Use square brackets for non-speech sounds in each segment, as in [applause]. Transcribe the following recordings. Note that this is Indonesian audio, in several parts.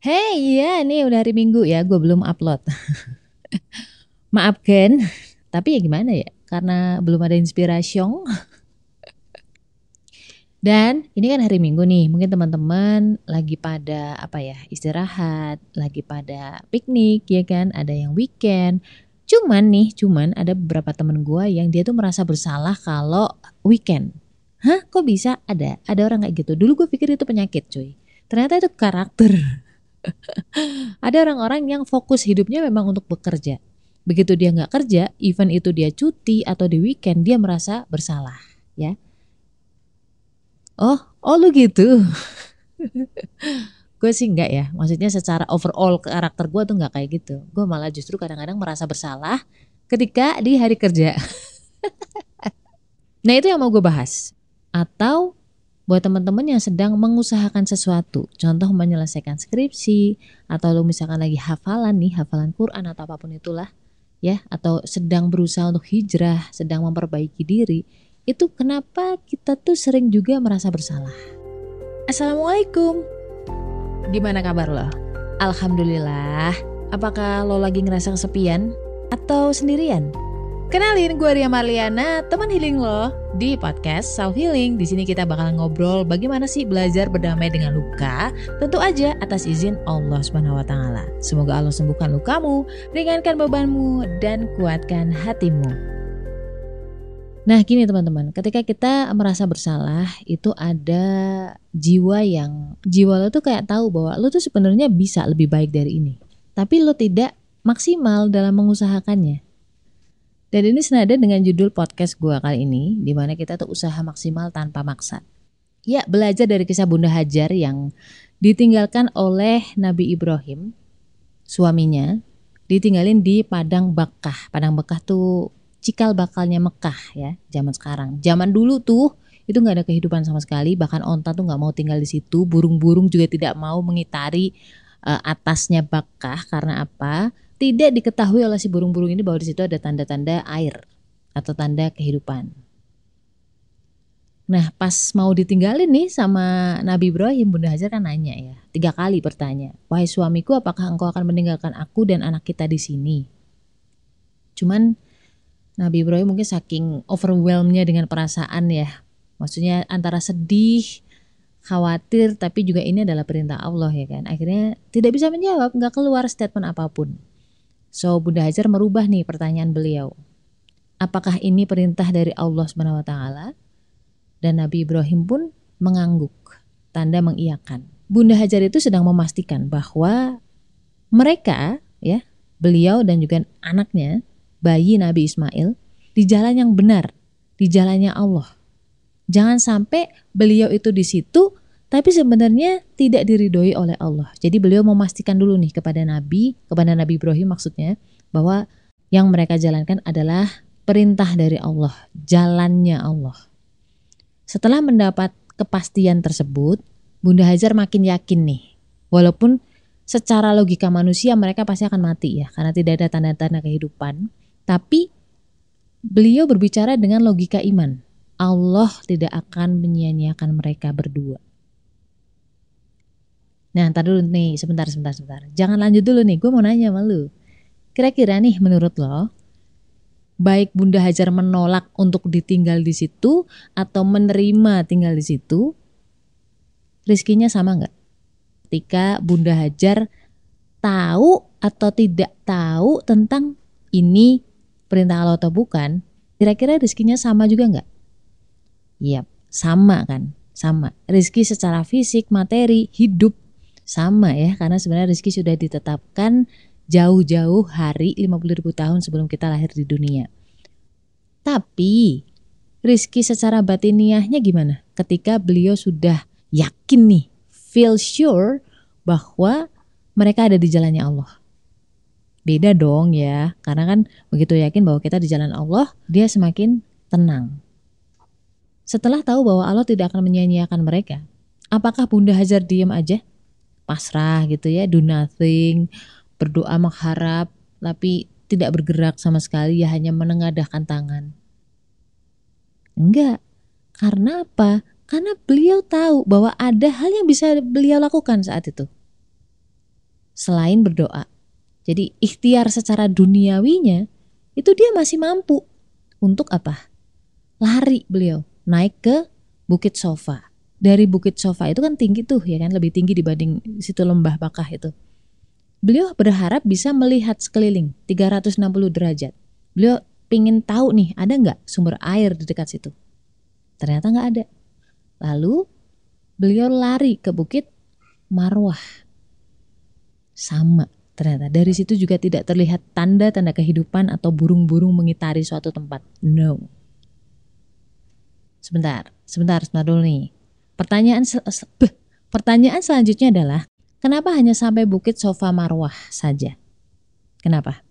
Hey, iya nih udah hari Minggu ya, gue belum upload. [laughs] Maafkan, tapi ya gimana ya, karena belum ada inspirasi. Dan ini kan hari Minggu nih, mungkin teman-teman lagi pada apa ya, istirahat, lagi pada piknik ya kan, ada yang weekend. Cuman nih, cuman ada beberapa temen gue yang dia tuh merasa bersalah kalau weekend. Hah, kok bisa? Ada, ada orang kayak gitu. Dulu gue pikir itu penyakit cuy. Ternyata itu karakter. Ada orang-orang yang fokus hidupnya memang untuk bekerja. Begitu dia nggak kerja, even itu dia cuti atau di weekend, dia merasa bersalah, ya. Oh, oh lu gitu. [laughs] gue sih enggak ya, maksudnya secara overall karakter gue tuh nggak kayak gitu. Gue malah justru kadang-kadang merasa bersalah ketika di hari kerja. [laughs] nah itu yang mau gue bahas. Atau buat teman-teman yang sedang mengusahakan sesuatu, contoh menyelesaikan skripsi atau lo misalkan lagi hafalan nih, hafalan Quran atau apa pun itulah, ya, atau sedang berusaha untuk hijrah, sedang memperbaiki diri, itu kenapa kita tuh sering juga merasa bersalah. Assalamualaikum. Gimana kabar lo? Alhamdulillah. Apakah lo lagi ngerasa kesepian atau sendirian? Kenalin gue Ria Marliana, teman healing lo di podcast Self Healing. Di sini kita bakal ngobrol bagaimana sih belajar berdamai dengan luka, tentu aja atas izin Allah Subhanahu wa taala. Semoga Allah sembuhkan lukamu, ringankan bebanmu dan kuatkan hatimu. Nah, gini teman-teman, ketika kita merasa bersalah, itu ada jiwa yang jiwa lo tuh kayak tahu bahwa lo tuh sebenarnya bisa lebih baik dari ini. Tapi lo tidak maksimal dalam mengusahakannya dan ini senada dengan judul podcast gue kali ini, di mana kita tuh usaha maksimal tanpa maksa. Ya, belajar dari kisah Bunda Hajar yang ditinggalkan oleh Nabi Ibrahim, suaminya, ditinggalin di Padang Bakah. Padang Bakah tuh cikal bakalnya Mekah ya, zaman sekarang. Zaman dulu tuh itu nggak ada kehidupan sama sekali, bahkan onta tuh nggak mau tinggal di situ, burung-burung juga tidak mau mengitari uh, atasnya Bakah karena apa? Tidak diketahui oleh si burung-burung ini bahwa di situ ada tanda-tanda air atau tanda kehidupan. Nah, pas mau ditinggalin nih sama Nabi Ibrahim, Bunda Hajar kan nanya ya, tiga kali bertanya, wahai suamiku, apakah engkau akan meninggalkan aku dan anak kita di sini? Cuman Nabi Ibrahim mungkin saking overwhelmnya dengan perasaan ya, maksudnya antara sedih, khawatir, tapi juga ini adalah perintah Allah ya kan. Akhirnya tidak bisa menjawab, nggak keluar statement apa pun. So Bunda Hajar merubah nih pertanyaan beliau. Apakah ini perintah dari Allah Subhanahu wa taala? Dan Nabi Ibrahim pun mengangguk, tanda mengiyakan. Bunda Hajar itu sedang memastikan bahwa mereka ya, beliau dan juga anaknya, bayi Nabi Ismail di jalan yang benar, di jalannya Allah. Jangan sampai beliau itu di situ tapi sebenarnya tidak diridhoi oleh Allah. Jadi beliau memastikan dulu nih kepada Nabi, kepada Nabi Ibrahim maksudnya, bahwa yang mereka jalankan adalah perintah dari Allah, jalannya Allah. Setelah mendapat kepastian tersebut, Bunda Hajar makin yakin nih, walaupun secara logika manusia mereka pasti akan mati ya, karena tidak ada tanda-tanda kehidupan. Tapi beliau berbicara dengan logika iman. Allah tidak akan menyia-nyiakan mereka berdua. Nah, ntar dulu nih, sebentar, sebentar, sebentar. Jangan lanjut dulu nih, gue mau nanya sama lu. Kira-kira nih menurut lo, baik Bunda Hajar menolak untuk ditinggal di situ atau menerima tinggal di situ, rizkinya sama nggak? Ketika Bunda Hajar tahu atau tidak tahu tentang ini perintah Allah atau bukan, kira-kira rizkinya sama juga nggak? Iya, sama kan? Sama. Rizki secara fisik, materi, hidup sama ya karena sebenarnya rezeki sudah ditetapkan jauh-jauh hari 50 ribu tahun sebelum kita lahir di dunia. Tapi rizki secara batiniahnya gimana? Ketika beliau sudah yakin nih, feel sure bahwa mereka ada di jalannya Allah. Beda dong ya, karena kan begitu yakin bahwa kita di jalan Allah, dia semakin tenang. Setelah tahu bahwa Allah tidak akan menyia-nyiakan mereka, apakah Bunda Hajar diam aja? Pasrah gitu ya, do nothing, berdoa mengharap tapi tidak bergerak sama sekali ya hanya menengadahkan tangan. Enggak. Karena apa? Karena beliau tahu bahwa ada hal yang bisa beliau lakukan saat itu. selain berdoa. Jadi ikhtiar secara duniawinya itu dia masih mampu untuk apa? Lari beliau naik ke Bukit Sofa. Dari Bukit Sofa itu kan tinggi tuh ya kan, lebih tinggi dibanding situ lembah Bakah itu. Beliau berharap bisa melihat sekeliling 360 derajat. Beliau pingin tahu nih ada nggak sumber air di dekat situ. Ternyata nggak ada. Lalu beliau lari ke Bukit Marwah. Sama ternyata dari situ juga tidak terlihat tanda-tanda kehidupan atau burung-burung mengitari suatu tempat. No. Sebentar, sebentar, sebentar dulu nih. Pertanyaan sel pertanyaan selanjutnya adalah kenapa hanya sampai Bukit Sofa Marwah saja? Kenapa?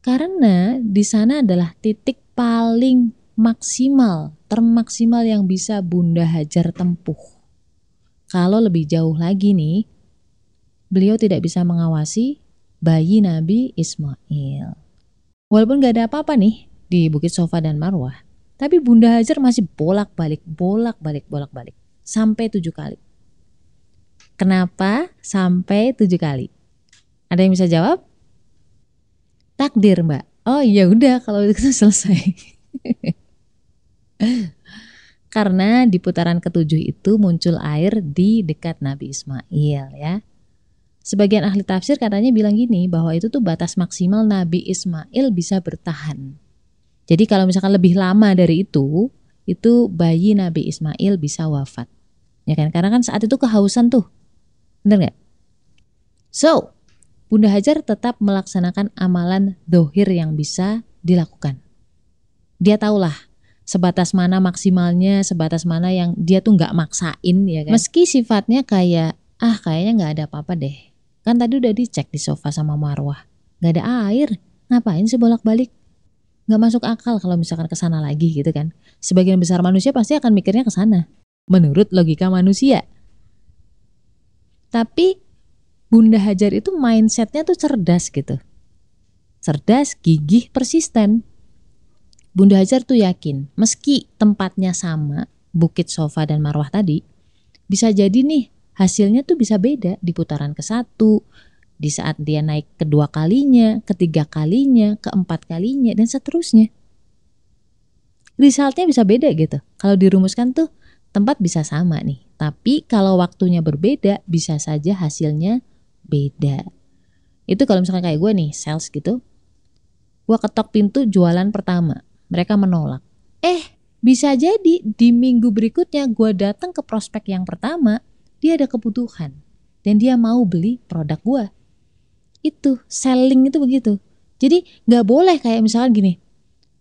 Karena di sana adalah titik paling maksimal, termaksimal yang bisa Bunda Hajar tempuh. Kalau lebih jauh lagi nih, beliau tidak bisa mengawasi bayi Nabi Ismail. Walaupun gak ada apa-apa nih di Bukit Sofa dan Marwah, tapi Bunda Hajar masih bolak-balik, bolak-balik, bolak-balik. Sampai tujuh kali. Kenapa sampai tujuh kali? Ada yang bisa jawab? Takdir mbak. Oh iya udah kalau [laughs] itu selesai. [laughs] Karena di putaran ketujuh itu muncul air di dekat Nabi Ismail ya. Sebagian ahli tafsir katanya bilang gini bahwa itu tuh batas maksimal Nabi Ismail bisa bertahan. Jadi kalau misalkan lebih lama dari itu, itu bayi Nabi Ismail bisa wafat. Ya kan? Karena kan saat itu kehausan tuh. Bener nggak? So, Bunda Hajar tetap melaksanakan amalan dohir yang bisa dilakukan. Dia tahulah sebatas mana maksimalnya, sebatas mana yang dia tuh nggak maksain ya kan. Meski sifatnya kayak ah kayaknya nggak ada apa-apa deh. Kan tadi udah dicek di sofa sama Marwah, nggak ada air. Ngapain sih bolak-balik? Nggak masuk akal kalau misalkan ke sana lagi gitu kan. Sebagian besar manusia pasti akan mikirnya ke sana menurut logika manusia. Tapi Bunda Hajar itu mindsetnya tuh cerdas gitu. Cerdas, gigih, persisten. Bunda Hajar tuh yakin, meski tempatnya sama, Bukit Sofa dan Marwah tadi, bisa jadi nih hasilnya tuh bisa beda di putaran ke satu, di saat dia naik kedua kalinya, ketiga kalinya, keempat kalinya, dan seterusnya. Resultnya bisa beda gitu. Kalau dirumuskan tuh tempat bisa sama nih. Tapi kalau waktunya berbeda, bisa saja hasilnya beda. Itu kalau misalkan kayak gue nih, sales gitu. Gue ketok pintu jualan pertama. Mereka menolak. Eh, bisa jadi di minggu berikutnya gue datang ke prospek yang pertama, dia ada kebutuhan. Dan dia mau beli produk gue itu selling itu begitu. Jadi nggak boleh kayak misalkan gini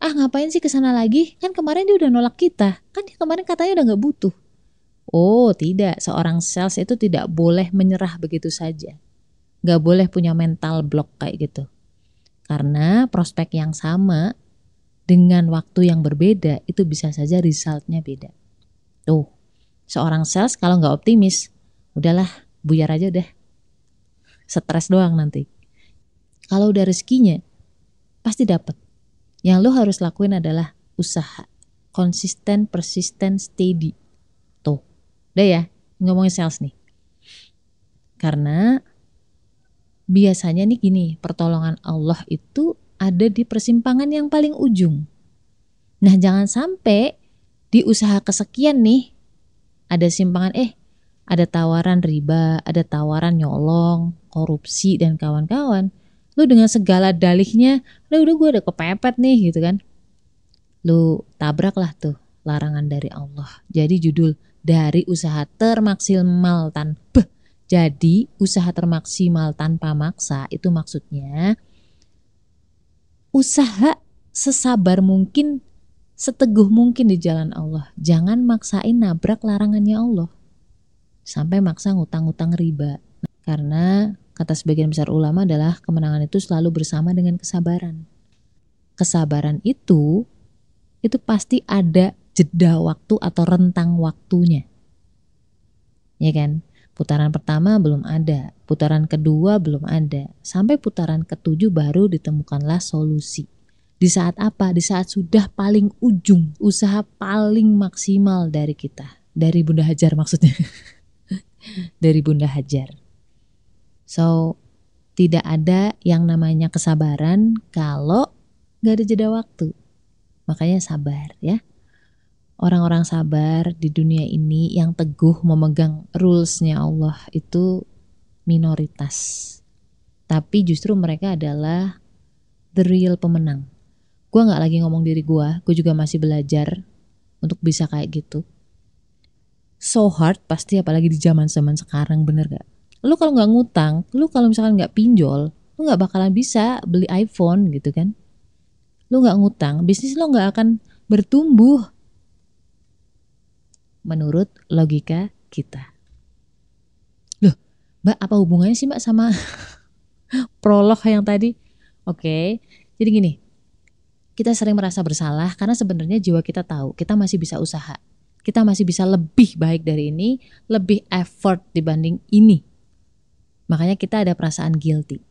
ah ngapain sih ke sana lagi? Kan kemarin dia udah nolak kita. Kan dia kemarin katanya udah nggak butuh. Oh tidak. Seorang sales itu tidak boleh menyerah begitu saja. Nggak boleh punya mental block kayak gitu. Karena prospek yang sama dengan waktu yang berbeda itu bisa saja resultnya beda. Tuh seorang sales kalau nggak optimis udahlah buyar aja deh. Stres doang nanti. Kalau udah rezekinya, pasti dapat. Yang lo harus lakuin adalah usaha. Konsisten, persisten, steady. Tuh, udah ya, ngomongin sales nih. Karena biasanya nih gini, pertolongan Allah itu ada di persimpangan yang paling ujung. Nah jangan sampai di usaha kesekian nih, ada simpangan eh ada tawaran riba, ada tawaran nyolong, korupsi dan kawan-kawan. Lu dengan segala dalihnya, udah udah gue udah kepepet nih gitu kan. Lu tabraklah tuh larangan dari Allah. Jadi judul dari usaha termaksimal tanpa jadi usaha termaksimal tanpa maksa itu maksudnya usaha sesabar mungkin seteguh mungkin di jalan Allah. Jangan maksain nabrak larangannya Allah sampai maksa ngutang-ngutang riba. Karena kata sebagian besar ulama adalah kemenangan itu selalu bersama dengan kesabaran. Kesabaran itu itu pasti ada jeda waktu atau rentang waktunya. Ya kan? Putaran pertama belum ada, putaran kedua belum ada, sampai putaran ketujuh baru ditemukanlah solusi. Di saat apa? Di saat sudah paling ujung, usaha paling maksimal dari kita, dari Bunda Hajar maksudnya. [laughs] dari Bunda Hajar. So, tidak ada yang namanya kesabaran kalau gak ada jeda waktu. Makanya sabar ya. Orang-orang sabar di dunia ini yang teguh memegang rulesnya Allah itu minoritas. Tapi justru mereka adalah the real pemenang. Gue gak lagi ngomong diri gue, gue juga masih belajar untuk bisa kayak gitu. So hard pasti apalagi di zaman zaman sekarang bener gak? Lu kalau nggak ngutang, lu kalau misalkan nggak pinjol, lu nggak bakalan bisa beli iPhone gitu kan? Lu nggak ngutang, bisnis lu nggak akan bertumbuh. Menurut logika kita. Loh, Mbak apa hubungannya sih Mbak sama [laughs] prolog yang tadi? Oke, jadi gini, kita sering merasa bersalah karena sebenarnya jiwa kita tahu kita masih bisa usaha. Kita masih bisa lebih baik dari ini, lebih effort dibanding ini. Makanya kita ada perasaan guilty.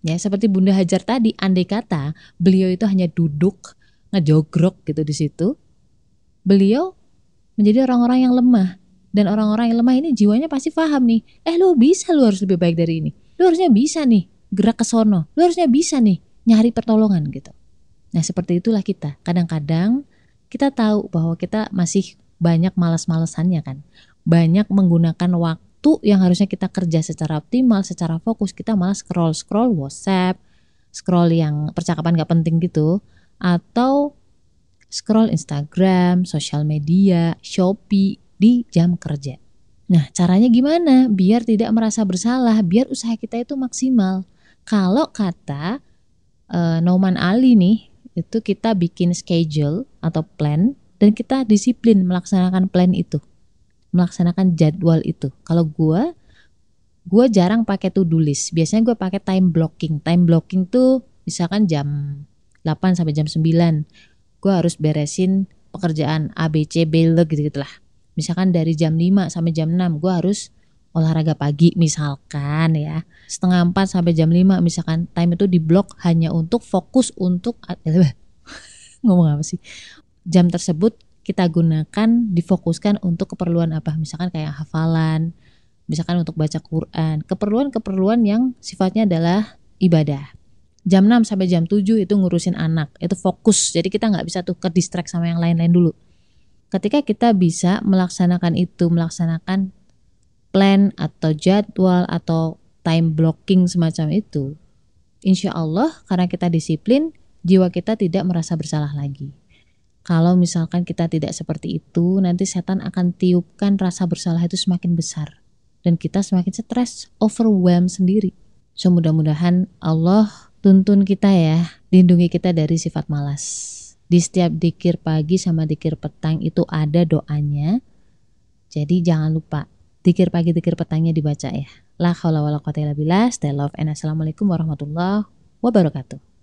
Ya, seperti Bunda Hajar tadi, andai kata beliau itu hanya duduk ngejogrok gitu di situ, beliau menjadi orang-orang yang lemah. Dan orang-orang yang lemah ini jiwanya pasti paham nih, eh lu bisa lu harus lebih baik dari ini. Lu harusnya bisa nih gerak ke sono. Lu harusnya bisa nih nyari pertolongan gitu. Nah, seperti itulah kita. Kadang-kadang kita tahu bahwa kita masih banyak malas-malesannya kan. Banyak menggunakan waktu yang harusnya kita kerja secara optimal, secara fokus, kita malah scroll-scroll WhatsApp, scroll yang percakapan gak penting gitu, atau scroll Instagram, sosial media, Shopee di jam kerja. Nah, caranya gimana? Biar tidak merasa bersalah, biar usaha kita itu maksimal. Kalau kata uh, Noman Ali nih, itu kita bikin schedule atau plan dan kita disiplin melaksanakan plan itu melaksanakan jadwal itu. Kalau gue gue jarang pakai to do list. Biasanya gue pakai time blocking. Time blocking tuh misalkan jam 8 sampai jam 9 gue harus beresin pekerjaan A B C B L gitu gitulah misalkan dari jam 5 sampai jam 6 gue harus olahraga pagi misalkan ya. Setengah empat sampai jam 5 misalkan time itu di blok hanya untuk fokus untuk eh, [laughs] ngomong apa sih? Jam tersebut kita gunakan difokuskan untuk keperluan apa? Misalkan kayak hafalan misalkan untuk baca Quran. Keperluan-keperluan yang sifatnya adalah ibadah. Jam 6 sampai jam 7 itu ngurusin anak. Itu fokus. Jadi kita nggak bisa tuh ke distract sama yang lain-lain dulu. Ketika kita bisa melaksanakan itu melaksanakan plan atau jadwal atau time blocking semacam itu, insya Allah karena kita disiplin, jiwa kita tidak merasa bersalah lagi. Kalau misalkan kita tidak seperti itu, nanti setan akan tiupkan rasa bersalah itu semakin besar. Dan kita semakin stres, overwhelm sendiri. So mudah-mudahan Allah tuntun kita ya, lindungi kita dari sifat malas. Di setiap dikir pagi sama dikir petang itu ada doanya. Jadi jangan lupa Dikir pagi, dikir petangnya dibaca ya. La haula wala quwata illa billah. Stay love and assalamualaikum warahmatullahi wabarakatuh.